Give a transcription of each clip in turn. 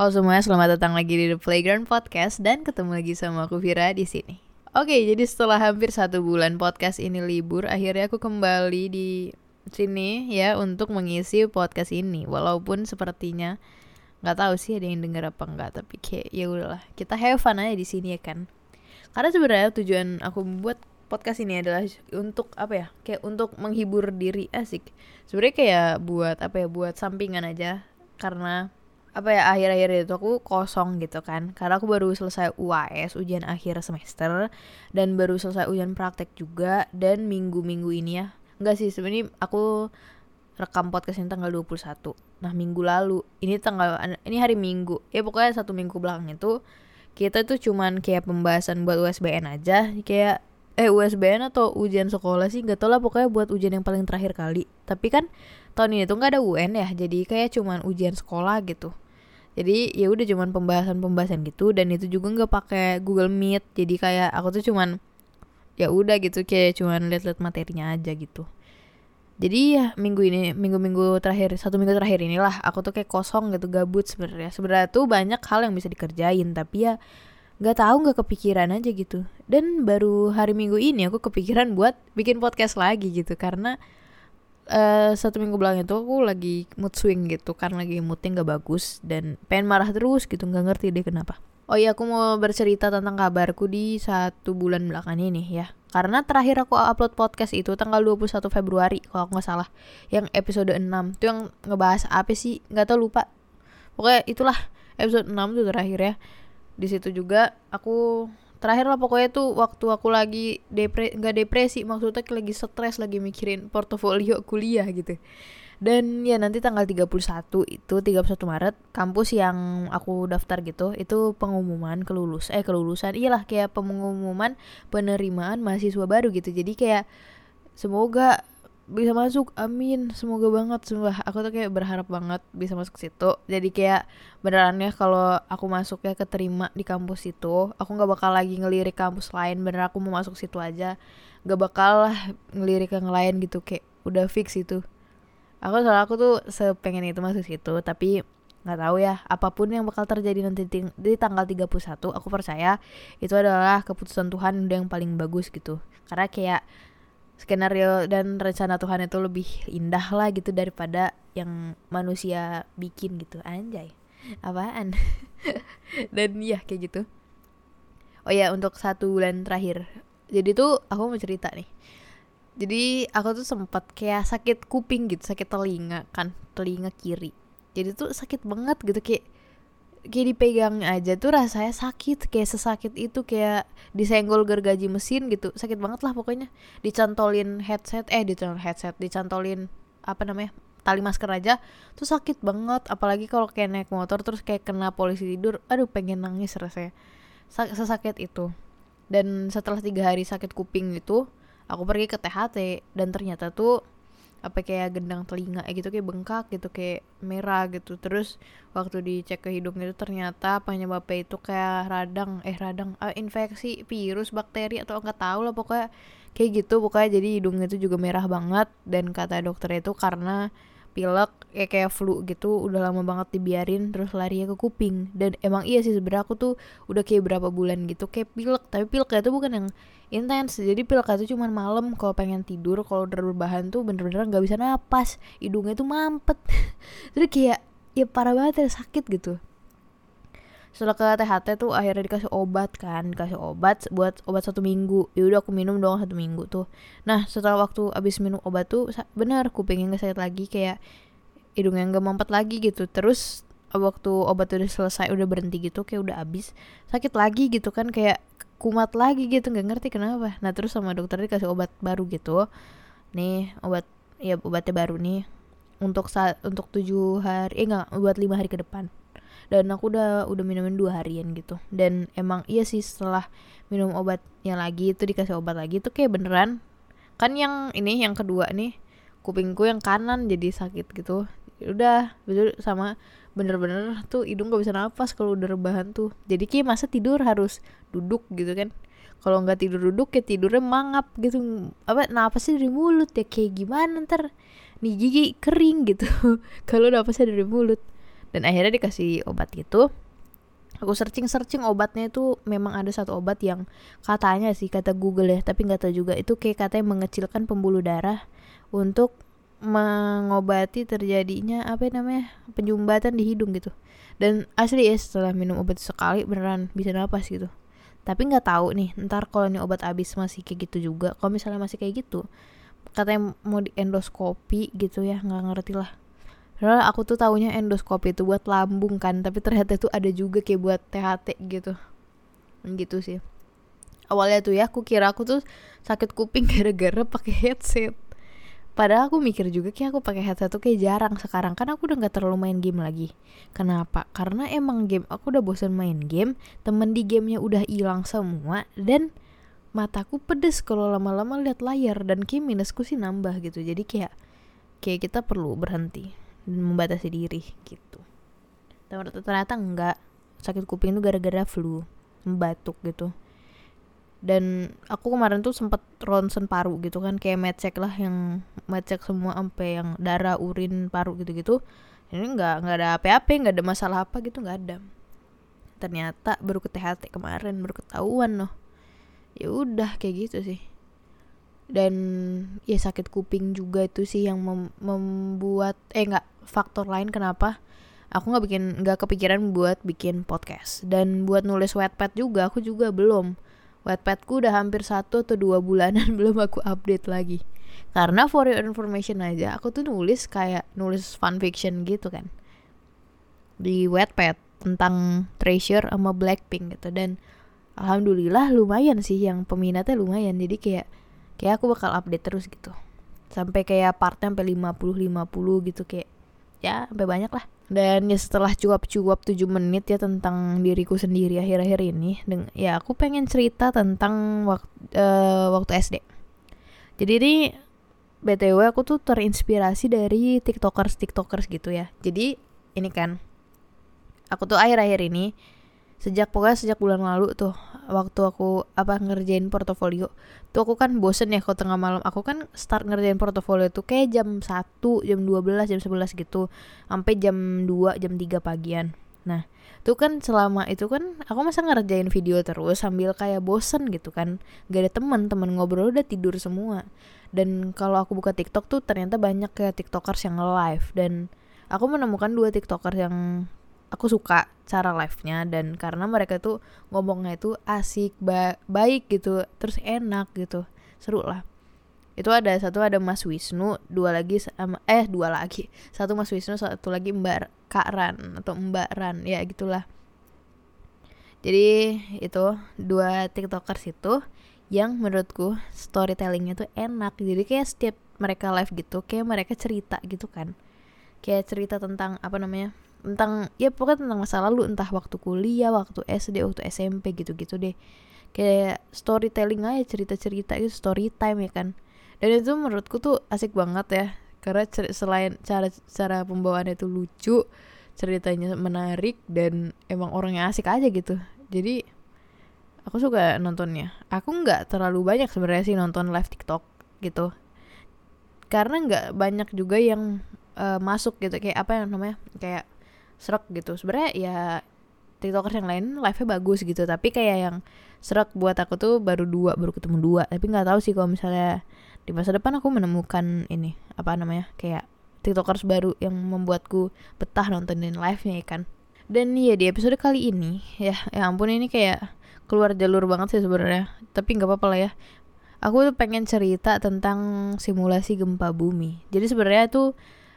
Halo semuanya, selamat datang lagi di The Playground Podcast dan ketemu lagi sama aku Vira di sini. Oke, jadi setelah hampir satu bulan podcast ini libur, akhirnya aku kembali di sini ya untuk mengisi podcast ini. Walaupun sepertinya nggak tahu sih ada yang denger apa enggak, tapi kayak ya udahlah, kita have fun aja di sini ya kan. Karena sebenarnya tujuan aku membuat podcast ini adalah untuk apa ya kayak untuk menghibur diri asik sebenarnya kayak buat apa ya buat sampingan aja karena apa ya akhir-akhir itu aku kosong gitu kan. Karena aku baru selesai UAS ujian akhir semester dan baru selesai ujian praktek juga dan minggu-minggu ini ya. Enggak sih sebenarnya aku rekam podcast ini tanggal 21 nah minggu lalu ini tanggal ini hari minggu. Ya pokoknya satu minggu belakang itu kita tuh cuman kayak pembahasan buat USBN aja. Kayak eh USBN atau ujian sekolah sih nggak tau lah pokoknya buat ujian yang paling terakhir kali. Tapi kan tahun ini tuh nggak ada UN ya jadi kayak cuman ujian sekolah gitu. Jadi ya udah cuman pembahasan-pembahasan gitu dan itu juga nggak pakai Google Meet. Jadi kayak aku tuh cuman ya udah gitu kayak cuman lihat-lihat materinya aja gitu. Jadi ya minggu ini minggu-minggu terakhir satu minggu terakhir inilah aku tuh kayak kosong gitu gabut sebenarnya. Sebenarnya tuh banyak hal yang bisa dikerjain tapi ya nggak tahu nggak kepikiran aja gitu. Dan baru hari minggu ini aku kepikiran buat bikin podcast lagi gitu. Karena uh, satu minggu belakang itu aku lagi mood swing gitu. Karena lagi moodnya nggak bagus dan pengen marah terus gitu. Nggak ngerti deh kenapa. Oh iya aku mau bercerita tentang kabarku di satu bulan belakang ini ya. Karena terakhir aku upload podcast itu tanggal 21 Februari kalau aku nggak salah. Yang episode 6 itu yang ngebahas apa sih? Nggak tau lupa. Pokoknya itulah episode 6 tuh terakhir ya di situ juga aku terakhir lah pokoknya tuh waktu aku lagi depre nggak depresi maksudnya lagi stres lagi mikirin portofolio kuliah gitu. Dan ya nanti tanggal 31 itu 31 Maret kampus yang aku daftar gitu itu pengumuman kelulus eh kelulusan iyalah kayak pengumuman penerimaan mahasiswa baru gitu. Jadi kayak semoga bisa masuk amin. Semoga banget sumpah. Aku tuh kayak berharap banget bisa masuk situ. Jadi kayak beneran ya kalau aku masuk ya keterima di kampus itu aku nggak bakal lagi ngelirik kampus lain. Bener aku mau masuk situ aja. Nggak bakal lah ngelirik yang lain gitu. Kayak udah fix itu. Aku soalnya aku tuh sepengen itu masuk situ. Tapi nggak tahu ya apa pun yang bakal terjadi nanti di tanggal 31 aku percaya itu adalah keputusan Tuhan udah yang paling bagus gitu. Karena kayak skenario dan rencana Tuhan itu lebih indah lah gitu daripada yang manusia bikin gitu. Anjay. Apaan? Dan ya kayak gitu. Oh ya untuk satu bulan terakhir. Jadi tuh aku mau cerita nih. Jadi aku tuh sempat kayak sakit kuping gitu sakit telinga kan telinga kiri. Jadi tuh sakit banget gitu kayak kayak dipegang aja tuh rasanya sakit kayak sesakit itu kayak disenggol gergaji mesin gitu. Sakit banget lah pokoknya. Dicantolin headset eh dicantolin headset dicantolin apa namanya tali masker aja tuh sakit banget. Apalagi kalau kayak naik motor terus kayak kena polisi tidur aduh pengen nangis rasanya. Sesakit itu. Dan setelah tiga hari sakit kuping itu aku pergi ke THT dan ternyata tuh apa kayak gendang telinga gitu kayak bengkak gitu kayak merah gitu. Terus waktu dicek ke hidung itu ternyata penyebabnya itu kayak radang eh radang uh, infeksi virus bakteri atau nggak tahu lah pokoknya kayak gitu. Pokoknya jadi hidungnya itu juga merah banget. Dan kata dokter itu karena pilek ya kayak flu gitu udah lama banget dibiarin terus lari ke kuping. Dan emang iya sih sebenarnya aku tuh udah kayak berapa bulan gitu kayak pilek. Tapi pileknya itu bukan yang intens jadi pileknya itu cuma malam kalau pengen tidur kalau udah berbahan tuh bener-bener nggak bisa napas hidungnya tuh mampet. Jadi kayak ya parah banget ya sakit gitu setelah ke THT tuh akhirnya dikasih obat kan dikasih obat buat obat satu minggu. Ya udah aku minum doang satu minggu tuh. Nah setelah waktu abis minum obat tuh bener kupingnya nggak sakit lagi kayak hidungnya nggak mampet lagi gitu. Terus waktu obat udah selesai udah berhenti gitu kayak udah abis sakit lagi gitu kan kayak kumat lagi gitu nggak ngerti kenapa. Nah terus sama dokter dikasih obat baru gitu. Nih obat ya obatnya baru nih. Untuk saat untuk tujuh hari eh enggak buat lima hari ke depan dan aku udah udah minumin dua harian gitu. Dan emang iya sih setelah minum obatnya lagi itu dikasih obat lagi itu kayak beneran. Kan yang ini yang kedua nih kupingku yang kanan jadi sakit gitu. Ya udah betul sama bener-bener tuh hidung gak bisa nafas kalau udah rebahan tuh. Jadi kayak masa tidur harus duduk gitu kan. Kalau nggak tidur duduk ya tidurnya mangap gitu. Apa napasnya dari mulut ya kayak gimana ntar? Nih gigi kering gitu. Kalau napasnya dari mulut dan akhirnya dikasih obat gitu. Aku searching searching obatnya itu memang ada satu obat yang katanya sih kata Google ya tapi nggak tahu juga. Itu kayak katanya mengecilkan pembuluh darah untuk mengobati terjadinya apa namanya penyumbatan di hidung gitu. Dan asli ya setelah minum obat sekali beneran bisa napas gitu. Tapi nggak tahu nih ntar kalau ini obat habis masih kayak gitu juga. Kalau misalnya masih kayak gitu katanya mau di endoskopi gitu ya nggak ngerti lah Padahal aku tuh taunya endoskopi itu buat lambung kan, tapi ternyata itu ada juga kayak buat THT gitu. Gitu sih. Awalnya tuh ya aku kira aku tuh sakit kuping gara-gara pakai headset. Padahal aku mikir juga kayak aku pakai headset tuh kayak jarang sekarang kan aku udah nggak terlalu main game lagi. Kenapa? Karena emang game aku udah bosan main game, temen di gamenya udah hilang semua dan mataku pedes kalau lama-lama lihat layar dan kayak minusku sih nambah gitu. Jadi kayak kayak kita perlu berhenti membatasi diri gitu. Ternyata enggak. Sakit kuping itu gara-gara flu batuk gitu. Dan aku kemarin tuh sempet ronsen paru gitu kan. Kayak medcheck lah yang medcheck semua sampai yang darah urin paru gitu-gitu. Ini nggak nggak ada apa-apa nggak ada masalah apa gitu. Nggak ada. Ternyata baru ke THT kemarin baru ketahuan loh. Ya udah kayak gitu sih dan ya sakit kuping juga itu sih yang mem membuat eh nggak faktor lain kenapa aku nggak bikin nggak kepikiran buat bikin podcast. Dan buat nulis wetpad juga aku juga belum. Wetpadku udah hampir satu atau dua bulanan belum aku update lagi. Karena for your information aja aku tuh nulis kayak nulis fanfiction gitu kan. Di wetpad tentang Treasure sama Blackpink gitu. Dan alhamdulillah lumayan sih yang peminatnya lumayan. Jadi kayak kayak aku bakal update terus gitu. Sampai kayak partnya sampai 50 50 gitu kayak ya sampai banyak lah. Dan ya setelah cuap-cuap 7 menit ya tentang diriku sendiri akhir-akhir ini ya aku pengen cerita tentang waktu uh, waktu SD jadi ini btw aku tuh terinspirasi dari tiktokers tiktokers gitu ya. Jadi ini kan aku tuh akhir-akhir ini sejak pokoknya sejak bulan lalu tuh waktu aku apa ngerjain portofolio. Tuh aku kan bosen ya kalau tengah malam. Aku kan start ngerjain portofolio tuh kayak jam 1 jam 12 jam 11 gitu. Sampai jam 2 jam 3 pagian. Nah tuh kan selama itu kan aku masa ngerjain video terus sambil kayak bosen gitu kan. Gak ada teman teman ngobrol udah tidur semua. Dan kalau aku buka TikTok tuh ternyata banyak kayak tiktokers yang live dan aku menemukan dua tiktokers yang aku suka cara live-nya dan karena mereka tuh ngomongnya itu asik ba baik gitu terus enak gitu. Seru lah. Itu ada satu ada Mas Wisnu dua lagi sama eh dua lagi. Satu Mas Wisnu satu lagi Mbak Kak Ran atau Mbak Ran ya gitulah. Jadi itu dua tiktokers itu yang menurutku storytellingnya tuh enak. Jadi kayak setiap mereka live gitu kayak mereka cerita gitu kan. Kayak cerita tentang apa namanya tentang ya pokoknya tentang masa lalu entah waktu kuliah waktu SD waktu SMP gitu-gitu deh. Kayak storytelling aja cerita-cerita itu story time ya kan. Dan itu menurutku tuh asik banget ya karena selain cara cara pembawaannya itu lucu ceritanya menarik dan emang orangnya asik aja gitu. Jadi aku suka nontonnya. Aku nggak terlalu banyak sebenarnya sih nonton live TikTok gitu. Karena nggak banyak juga yang uh, masuk gitu. Kayak apa yang namanya? Kayak serak gitu. Sebenarnya ya tiktokers yang lain live-nya bagus gitu tapi kayak yang serak buat aku tuh baru dua baru ketemu dua. Tapi nggak tahu sih kalau misalnya di masa depan aku menemukan ini apa namanya kayak tiktokers baru yang membuatku betah nontonin live-nya ya kan. Dan iya di episode kali ini ya ya ampun ini kayak keluar jalur banget sih sebenarnya. Tapi nggak apa-apa lah ya. Aku tuh pengen cerita tentang simulasi gempa bumi. Jadi sebenarnya tuh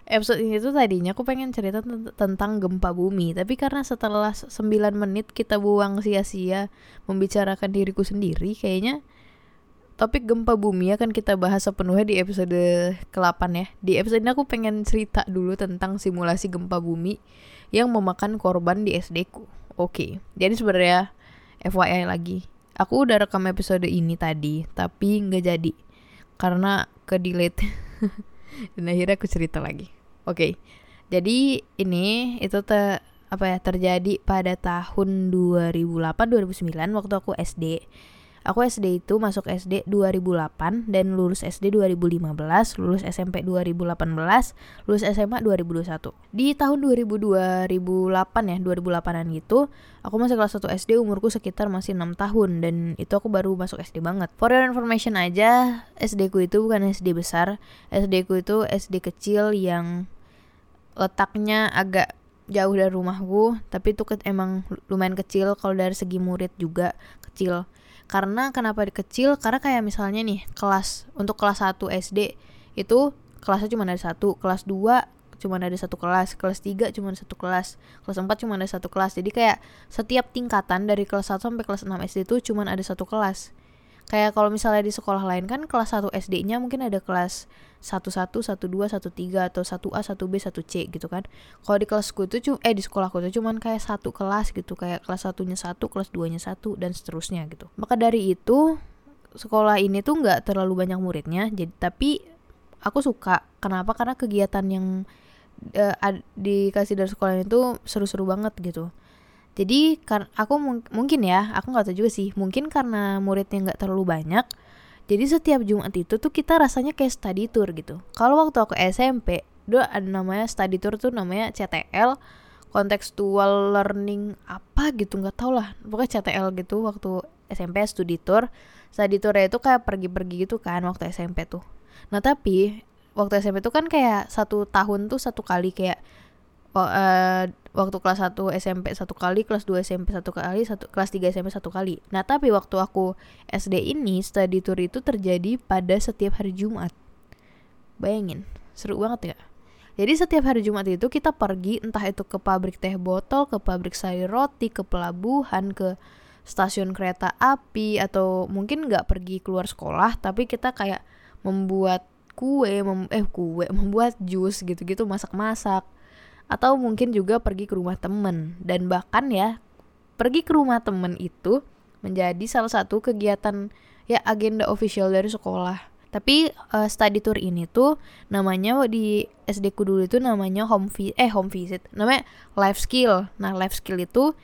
episode ini tuh tadinya aku pengen cerita tentang gempa bumi tapi karena setelah 9 menit kita buang sia-sia membicarakan diriku sendiri kayaknya topik gempa bumi akan kita bahas sepenuhnya di episode ke-8 ya. Di episode ini aku pengen cerita dulu tentang simulasi gempa bumi yang memakan korban di SD ku. Oke jadi sebenarnya FYI lagi. Aku udah rekam episode ini tadi tapi nggak jadi karena ke delete dan akhirnya aku cerita lagi oke. Jadi ini itu te apa ya terjadi pada tahun 2008 2009 waktu aku SD Aku SD itu masuk SD 2008 dan lulus SD 2015, lulus SMP 2018, lulus SMA 2021. Di tahun 2000 2008 ya, 2008-an gitu, aku masih kelas 1 SD umurku sekitar masih 6 tahun dan itu aku baru masuk SD banget. For your information aja, SD ku itu bukan SD besar, SD ku itu SD kecil yang letaknya agak jauh dari rumahku tapi itu emang lumayan kecil kalau dari segi murid juga kecil karena kenapa kecil? Karena kayak misalnya nih kelas untuk kelas 1 SD itu kelasnya cuma ada satu kelas 2 cuma ada satu kelas kelas 3 cuma ada satu kelas kelas 4 cuma ada satu kelas. Jadi kayak setiap tingkatan dari kelas 1 sampai kelas 6 SD itu cuma ada satu kelas kayak kalau misalnya di sekolah lain kan kelas 1 SD-nya mungkin ada kelas 11, 12, 13 atau 1A, 1B, 1C gitu kan. Kalau di kelasku itu cuma eh di sekolahku itu cuman kayak satu kelas gitu, kayak kelas satunya satu, kelas duanya satu dan seterusnya gitu. Maka dari itu sekolah ini tuh nggak terlalu banyak muridnya, jadi tapi aku suka. Kenapa? Karena kegiatan yang uh, dikasih dari sekolah itu seru-seru banget gitu jadi kan aku mung mungkin ya aku nggak tahu juga sih. Mungkin karena muridnya nggak terlalu banyak jadi setiap Jumat itu tuh kita rasanya kayak study tour gitu. Kalau waktu aku SMP dulu ada namanya study tour tuh namanya CTL contextual learning apa gitu nggak tau lah. Pokoknya CTL gitu waktu SMP studi tour. Study tour itu kayak pergi-pergi gitu kan waktu SMP tuh. Nah tapi waktu SMP tuh kan kayak satu tahun tuh satu kali kayak uh, waktu kelas 1 SMP satu kali, kelas 2 SMP satu kali, satu kelas 3 SMP satu kali. Nah, tapi waktu aku SD ini study tour itu terjadi pada setiap hari Jumat. Bayangin, seru banget ya. Jadi setiap hari Jumat itu kita pergi entah itu ke pabrik teh botol, ke pabrik sayur roti, ke pelabuhan, ke stasiun kereta api atau mungkin nggak pergi keluar sekolah tapi kita kayak membuat kue, mem eh kue, membuat jus gitu-gitu, masak-masak atau mungkin juga pergi ke rumah temen. Dan bahkan ya pergi ke rumah temen itu menjadi salah satu kegiatan ya agenda official dari sekolah. Tapi uh, study tour ini tuh namanya di SD ku dulu itu namanya home vi eh home visit. Namanya life skill. Nah life skill itu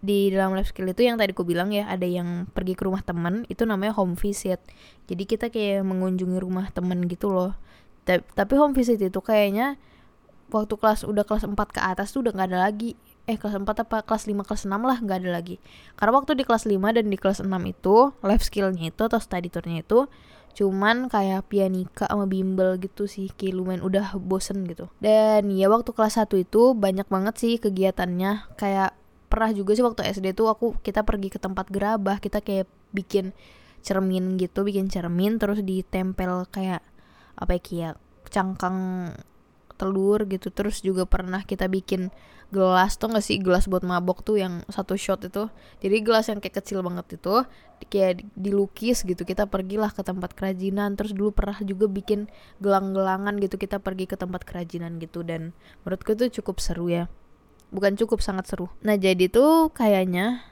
di dalam life skill itu yang tadi ku bilang ya ada yang pergi ke rumah temen itu namanya home visit. Jadi kita kayak mengunjungi rumah temen gitu loh. Tapi home visit itu kayaknya waktu kelas udah kelas 4 ke atas tuh udah nggak ada lagi. Eh kelas 4 apa kelas 5 kelas 6 lah nggak ada lagi. Karena waktu di kelas 5 dan di kelas 6 itu life skillnya itu atau study tournya itu cuman kayak pianika sama bimbel gitu sih kayak lumayan udah bosen gitu. Dan ya waktu kelas 1 itu banyak banget sih kegiatannya. Kayak pernah juga sih waktu SD tuh aku kita pergi ke tempat gerabah kita kayak bikin cermin gitu bikin cermin terus ditempel kayak apa ya kayak cangkang telur gitu. Terus juga pernah kita bikin gelas tuh gak sih? Gelas buat mabok tuh yang satu shot itu. Jadi gelas yang kayak kecil banget itu kayak dilukis gitu. Kita pergilah ke tempat kerajinan. Terus dulu pernah juga bikin gelang-gelangan gitu. Kita pergi ke tempat kerajinan gitu. Dan menurutku itu cukup seru ya. Bukan cukup sangat seru. Nah jadi tuh kayaknya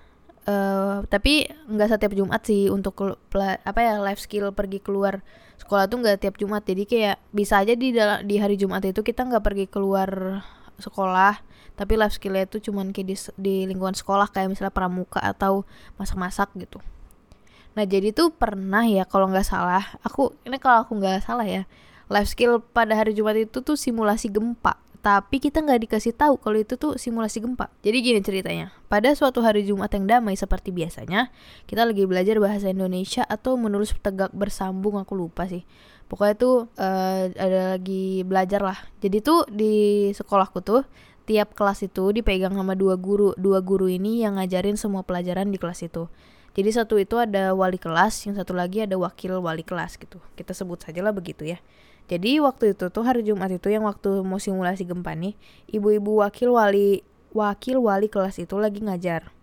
uh, tapi nggak setiap Jumat sih untuk apa ya life skill pergi keluar sekolah tuh nggak tiap Jumat. Jadi kayak bisa aja di di hari Jumat itu kita nggak pergi keluar sekolah tapi life skillnya itu cuman kayak di, di lingkungan sekolah kayak misalnya pramuka atau masak-masak gitu. Nah jadi tuh pernah ya kalau nggak salah aku ini kalau aku nggak salah ya life skill pada hari Jumat itu tuh simulasi gempa tapi kita nggak dikasih tahu kalau itu tuh simulasi gempa. Jadi gini ceritanya, pada suatu hari Jumat yang damai seperti biasanya, kita lagi belajar bahasa Indonesia atau menulis tegak bersambung, aku lupa sih. Pokoknya tuh uh, ada lagi belajar lah. Jadi tuh di sekolahku tuh tiap kelas itu dipegang sama dua guru. Dua guru ini yang ngajarin semua pelajaran di kelas itu. Jadi satu itu ada wali kelas, yang satu lagi ada wakil wali kelas gitu. Kita sebut saja lah begitu ya. Jadi waktu itu tuh hari Jumat itu yang waktu mau simulasi gempa nih, ibu-ibu wakil wali wakil wali kelas itu lagi ngajar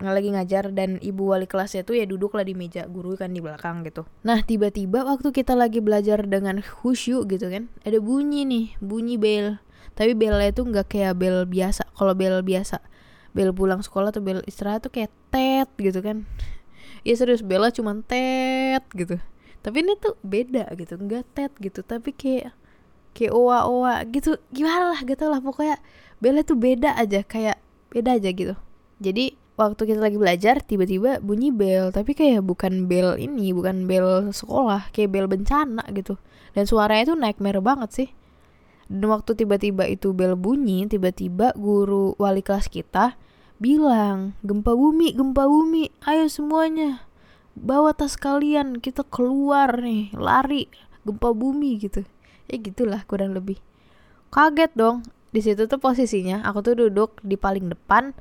lagi ngajar dan ibu wali kelasnya tuh ya duduk lah di meja guru kan di belakang gitu. Nah tiba-tiba waktu kita lagi belajar dengan khusyuk gitu kan, ada bunyi nih, bunyi bel. Tapi belnya itu nggak kayak bel biasa. Kalau bel biasa, bel pulang sekolah tuh bel istirahat tuh kayak tet gitu kan. Ya serius belnya cuma tet gitu tapi ini tuh beda gitu nggak tet gitu tapi kayak kayak owa owa gitu. Gimana lah gitu lah pokoknya Bella tuh beda aja kayak beda aja gitu. Jadi waktu kita lagi belajar tiba-tiba bunyi bel tapi kayak bukan bel ini bukan bel sekolah kayak bel bencana gitu. Dan suaranya itu nightmare banget sih. Dan waktu tiba-tiba itu bel bunyi tiba-tiba guru wali kelas kita bilang gempa bumi gempa bumi ayo semuanya bawa tas kalian kita keluar nih lari gempa bumi gitu. Ya gitulah kurang lebih. Kaget dong. Di situ tuh posisinya aku tuh duduk di paling depan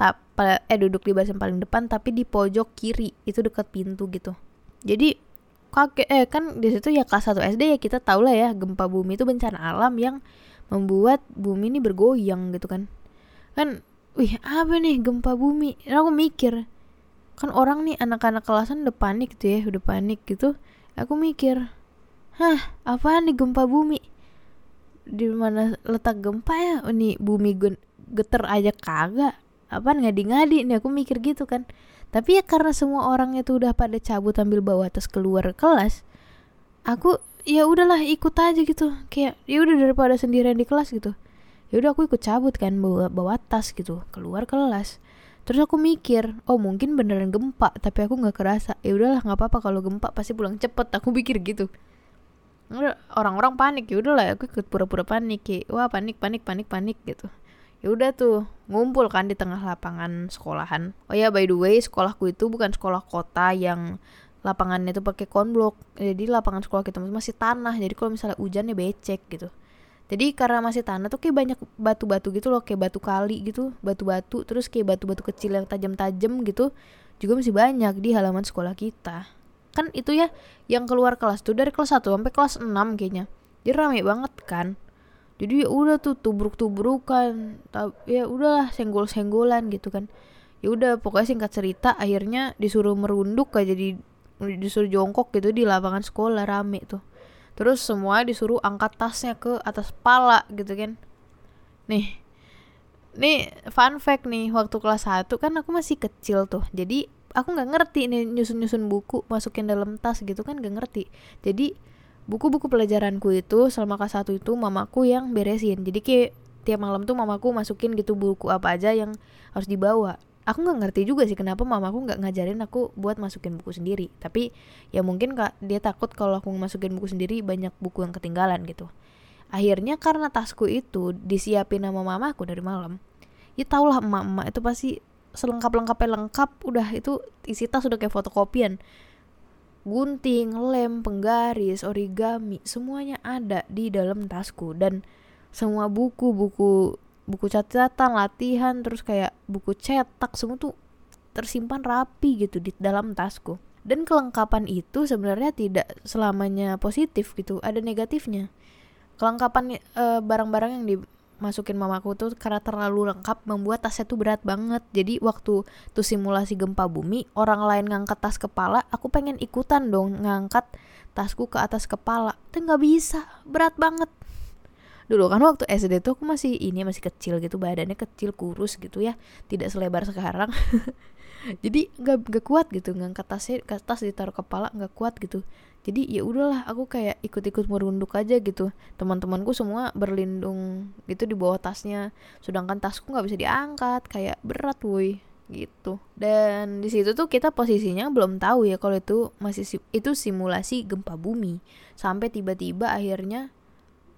tak eh duduk di barisan paling depan tapi di pojok kiri itu dekat pintu gitu. Jadi kakek eh kan di situ ya kelas 1 SD ya kita tahu lah ya gempa bumi itu bencana alam yang membuat bumi ini bergoyang gitu kan. Kan wih apa nih gempa bumi? Dan aku mikir kan orang nih anak-anak kelasan udah panik gitu ya udah panik gitu. Aku mikir hah apa nih gempa bumi? Di mana letak gempa ya? Oh, nih bumi geter aja kagak. Apa ngadi-ngadi? Nih aku mikir gitu kan. Tapi ya karena semua orang itu udah pada cabut ambil bawa tas keluar kelas aku ya udahlah ikut aja gitu. Kayak ya udah daripada sendirian di kelas gitu. Ya udah aku ikut cabut kan bawa bawa tas gitu keluar kelas terus aku mikir oh mungkin beneran gempa tapi aku nggak kerasa. Ya udahlah nggak apa-apa kalau gempa pasti pulang cepet aku pikir gitu. Orang-orang panik ya udahlah aku ikut pura-pura panik ya wah panik panik panik panik gitu. Ya udah tuh ngumpul kan di tengah lapangan sekolahan. Oh ya by the way sekolahku itu bukan sekolah kota yang lapangannya itu pakai konblok. Jadi lapangan sekolah kita masih tanah jadi kalau misalnya hujannya becek gitu jadi karena masih tanah tuh kayak banyak batu-batu gitu loh kayak batu kali gitu batu-batu terus kayak batu-batu kecil yang tajam-tajam gitu juga masih banyak di halaman sekolah kita. Kan itu ya yang keluar kelas tuh dari kelas 1 sampai kelas 6 kayaknya. Jadi rame banget kan. Jadi ya udah tuh tubruk-tubrukan ya udahlah senggol-senggolan gitu kan. Ya udah pokoknya singkat cerita akhirnya disuruh merunduk aja jadi disuruh jongkok gitu di lapangan sekolah rame tuh terus semua disuruh angkat tasnya ke atas pala gitu kan. Nih nih fun fact nih waktu kelas 1 kan aku masih kecil tuh. Jadi aku nggak ngerti nih nyusun-nyusun buku masukin dalam tas gitu kan gak ngerti. Jadi buku-buku pelajaranku itu selama kelas satu itu mamaku yang beresin. Jadi kayak tiap malam tuh mamaku masukin gitu buku apa aja yang harus dibawa aku nggak ngerti juga sih kenapa mamaku nggak ngajarin aku buat masukin buku sendiri. Tapi ya mungkin kak dia takut kalau aku masukin buku sendiri banyak buku yang ketinggalan gitu. Akhirnya karena tasku itu disiapin sama mamaku dari malam ya tau lah emak-emak itu pasti selengkap lengkapnya lengkap udah itu isi tas udah kayak fotokopian. Gunting, lem, penggaris, origami, semuanya ada di dalam tasku. Dan semua buku-buku buku catatan, latihan, terus kayak buku cetak semua tuh tersimpan rapi gitu di dalam tasku. Dan kelengkapan itu sebenarnya tidak selamanya positif gitu, ada negatifnya. Kelengkapan eh, barang-barang e, yang di masukin mamaku tuh karena terlalu lengkap membuat tasnya tuh berat banget jadi waktu tuh simulasi gempa bumi orang lain ngangkat tas kepala aku pengen ikutan dong ngangkat tasku ke atas kepala tapi nggak bisa berat banget dulu kan waktu SD tuh aku masih ini masih kecil gitu badannya kecil kurus gitu ya tidak selebar sekarang. Jadi nggak nggak kuat gitu ngangkat tasnya tas ditaruh kepala nggak kuat gitu. Jadi ya udahlah aku kayak ikut-ikut merunduk aja gitu. Teman-temanku semua berlindung gitu di bawah tasnya. Sedangkan tasku nggak bisa diangkat kayak berat woi gitu. Dan di situ tuh kita posisinya belum tahu ya kalau itu masih itu simulasi gempa bumi. Sampai tiba-tiba akhirnya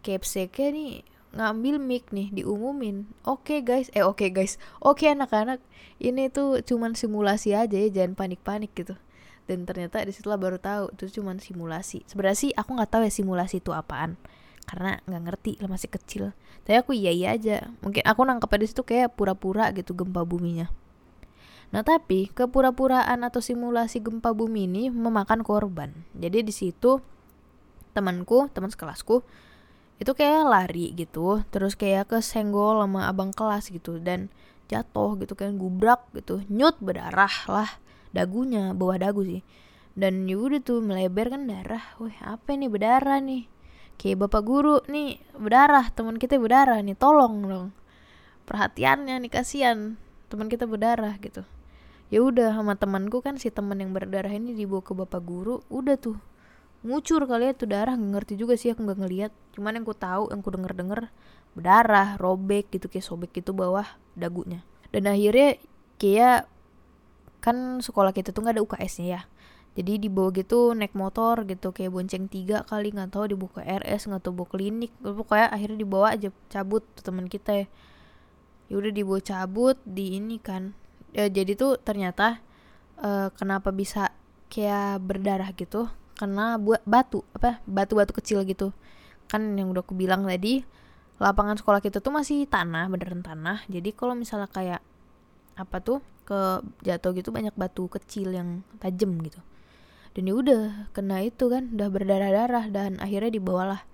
Capseke nih ngambil mic nih diumumin. Oke okay, guys. Eh oke okay, guys. Oke okay, anak-anak. Ini tuh cuman simulasi aja ya jangan panik-panik gitu. Dan ternyata di di situlah baru tahu itu cuma simulasi. Sebenarnya sih aku nggak tahu ya simulasi itu apaan. Karena nggak ngerti lah masih kecil. Tapi aku iya iya aja. Mungkin aku nangkep di situ kayak pura-pura gitu gempa buminya. Nah tapi kepura-puraan atau simulasi gempa bumi ini memakan korban. Jadi di situ temanku teman sekelasku itu kayak lari gitu terus kayak kesenggol sama abang kelas gitu dan jatuh gitu kan gubrak gitu nyut berdarah lah dagunya bawah dagu sih. Dan yaudah tuh melebar kan darah wah apa nih berdarah nih? Kayak bapak guru nih berdarah teman kita berdarah nih tolong dong. Perhatiannya nih kasihan teman kita berdarah gitu. Ya udah sama temanku kan si teman yang berdarah ini dibawa ke bapak guru udah tuh ngucur kali ya tuh darah nggak ngerti juga sih aku nggak ngeliat. Cuman yang ku tahu yang ku denger denger berdarah robek gitu kayak sobek gitu bawah dagunya. Dan akhirnya kayak kan sekolah kita tuh nggak ada UKS-nya ya. Jadi dibawa gitu naik motor gitu kayak bonceng tiga kali nggak tahu dibawa ke RS nggak tahu bawa klinik. Pokoknya akhirnya dibawa aja cabut teman kita ya. Ya udah dibawa cabut di ini kan. Ya, jadi tuh ternyata uh, kenapa bisa kayak berdarah gitu karena buat batu apa batu-batu kecil gitu. Kan yang udah aku bilang tadi lapangan sekolah kita tuh masih tanah beneran tanah. Jadi kalau misalnya kayak apa tuh ke jatuh gitu banyak batu kecil yang tajam gitu. Dan ya udah kena itu kan udah berdarah-darah dan akhirnya dibawalah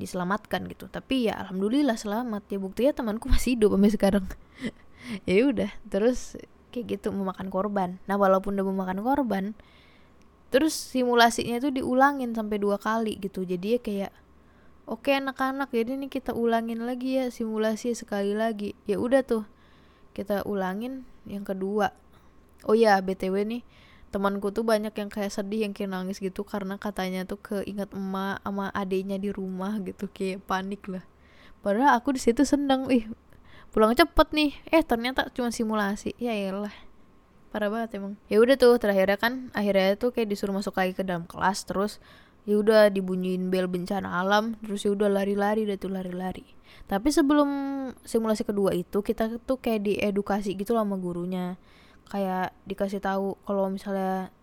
diselamatkan gitu. Tapi ya alhamdulillah selamat. Ya buktinya temanku masih hidup sampai sekarang. Ya udah terus kayak gitu memakan korban. Nah walaupun udah memakan korban terus simulasinya itu diulangin sampai dua kali gitu. Jadi ya kayak oke anak-anak jadi ini kita ulangin lagi ya simulasi sekali lagi. Ya udah tuh kita ulangin yang kedua. Oh ya btw nih temanku tuh banyak yang kayak sedih yang kayak nangis gitu karena katanya tuh keinget emak sama adiknya di rumah gitu kayak panik lah. Padahal aku di situ seneng ih pulang cepet nih. Eh ternyata cuma simulasi. Ya elah parah banget emang. Ya udah tuh terakhirnya kan akhirnya tuh kayak disuruh masuk lagi ke dalam kelas terus ya udah dibunyiin bel bencana alam terus ya udah lari-lari deh tuh lari-lari. Tapi sebelum simulasi kedua itu kita tuh kayak diedukasi gitu sama gurunya. Kayak dikasih tahu kalau misalnya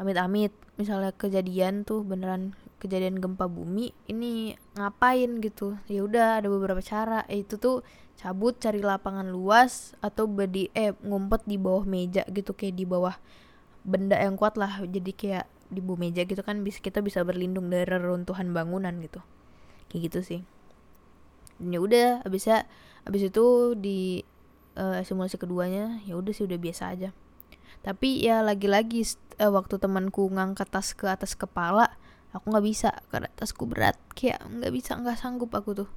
amit-amit misalnya kejadian tuh beneran kejadian gempa bumi ini ngapain gitu? Ya udah ada beberapa cara. Itu tuh cabut cari lapangan luas atau bedi eh ngumpet di bawah meja gitu kayak di bawah benda yang kuat lah. Jadi kayak di bawah meja gitu kan bisa kita bisa berlindung dari reruntuhan bangunan gitu. Kayak gitu sih. Ya udah abisnya abis itu di uh, simulasi keduanya ya udah sih udah biasa aja. Tapi ya lagi-lagi uh, waktu temanku ngangkat tas ke atas kepala aku nggak bisa karena tasku berat. Kayak nggak bisa nggak sanggup aku tuh.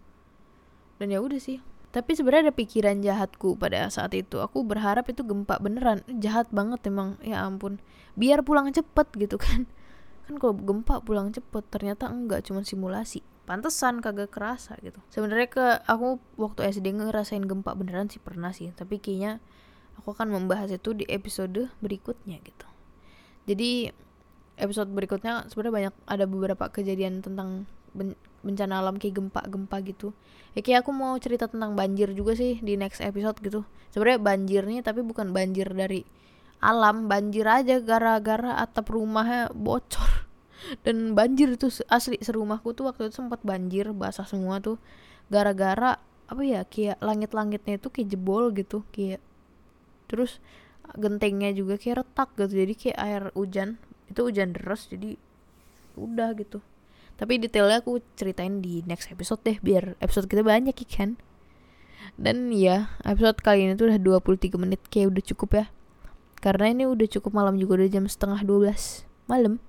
Dan ya udah sih. Tapi sebenarnya ada pikiran jahatku pada saat itu. Aku berharap itu gempa beneran. Jahat banget emang ya ampun. Biar pulang cepet gitu kan. Kan kalau gempa pulang cepet ternyata enggak cuma simulasi. Pantesan kagak kerasa gitu. Sebenarnya ke aku waktu SD ngerasain gempa beneran sih pernah sih. Tapi kayaknya aku akan membahas itu di episode berikutnya gitu. Jadi episode berikutnya sebenarnya banyak ada beberapa kejadian tentang ben bencana alam kayak gempa-gempa gitu. Ya kayak aku mau cerita tentang banjir juga sih di next episode gitu. Sebenarnya banjirnya tapi bukan banjir dari alam banjir aja gara-gara atap rumahnya bocor. Dan banjir itu asli serumahku tuh waktu itu sempat banjir basah semua tuh. Gara-gara apa ya kayak langit-langitnya itu kayak jebol gitu kayak terus gentengnya juga kayak retak gitu. Jadi kayak air hujan itu hujan deras jadi udah gitu. Tapi detailnya aku ceritain di next episode deh biar episode kita banyak ikan dan ya episode kali ini tuh udah 23 menit kayak udah cukup ya. Karena ini udah cukup malam juga udah jam setengah 12 malam.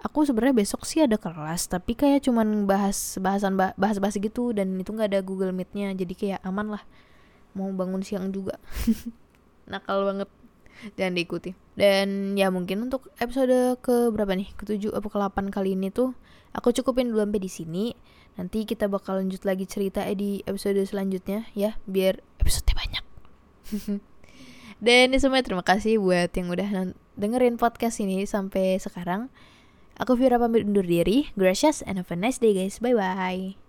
Aku sebenarnya besok sih ada kelas tapi kayak cuman bahas bahasan bahas bahas gitu dan itu nggak ada Google Meetnya jadi kayak aman lah. Mau bangun siang juga. Nakal banget jangan diikuti dan ya mungkin untuk episode ke berapa nih ketujuh apa ke delapan kali ini tuh aku cukupin dulu sampai di sini nanti kita bakal lanjut lagi cerita di episode selanjutnya ya biar episode banyak dan semuanya terima kasih buat yang udah dengerin podcast ini sampai sekarang Aku Vira pamit undur diri. Gracias and have a nice day guys. Bye bye.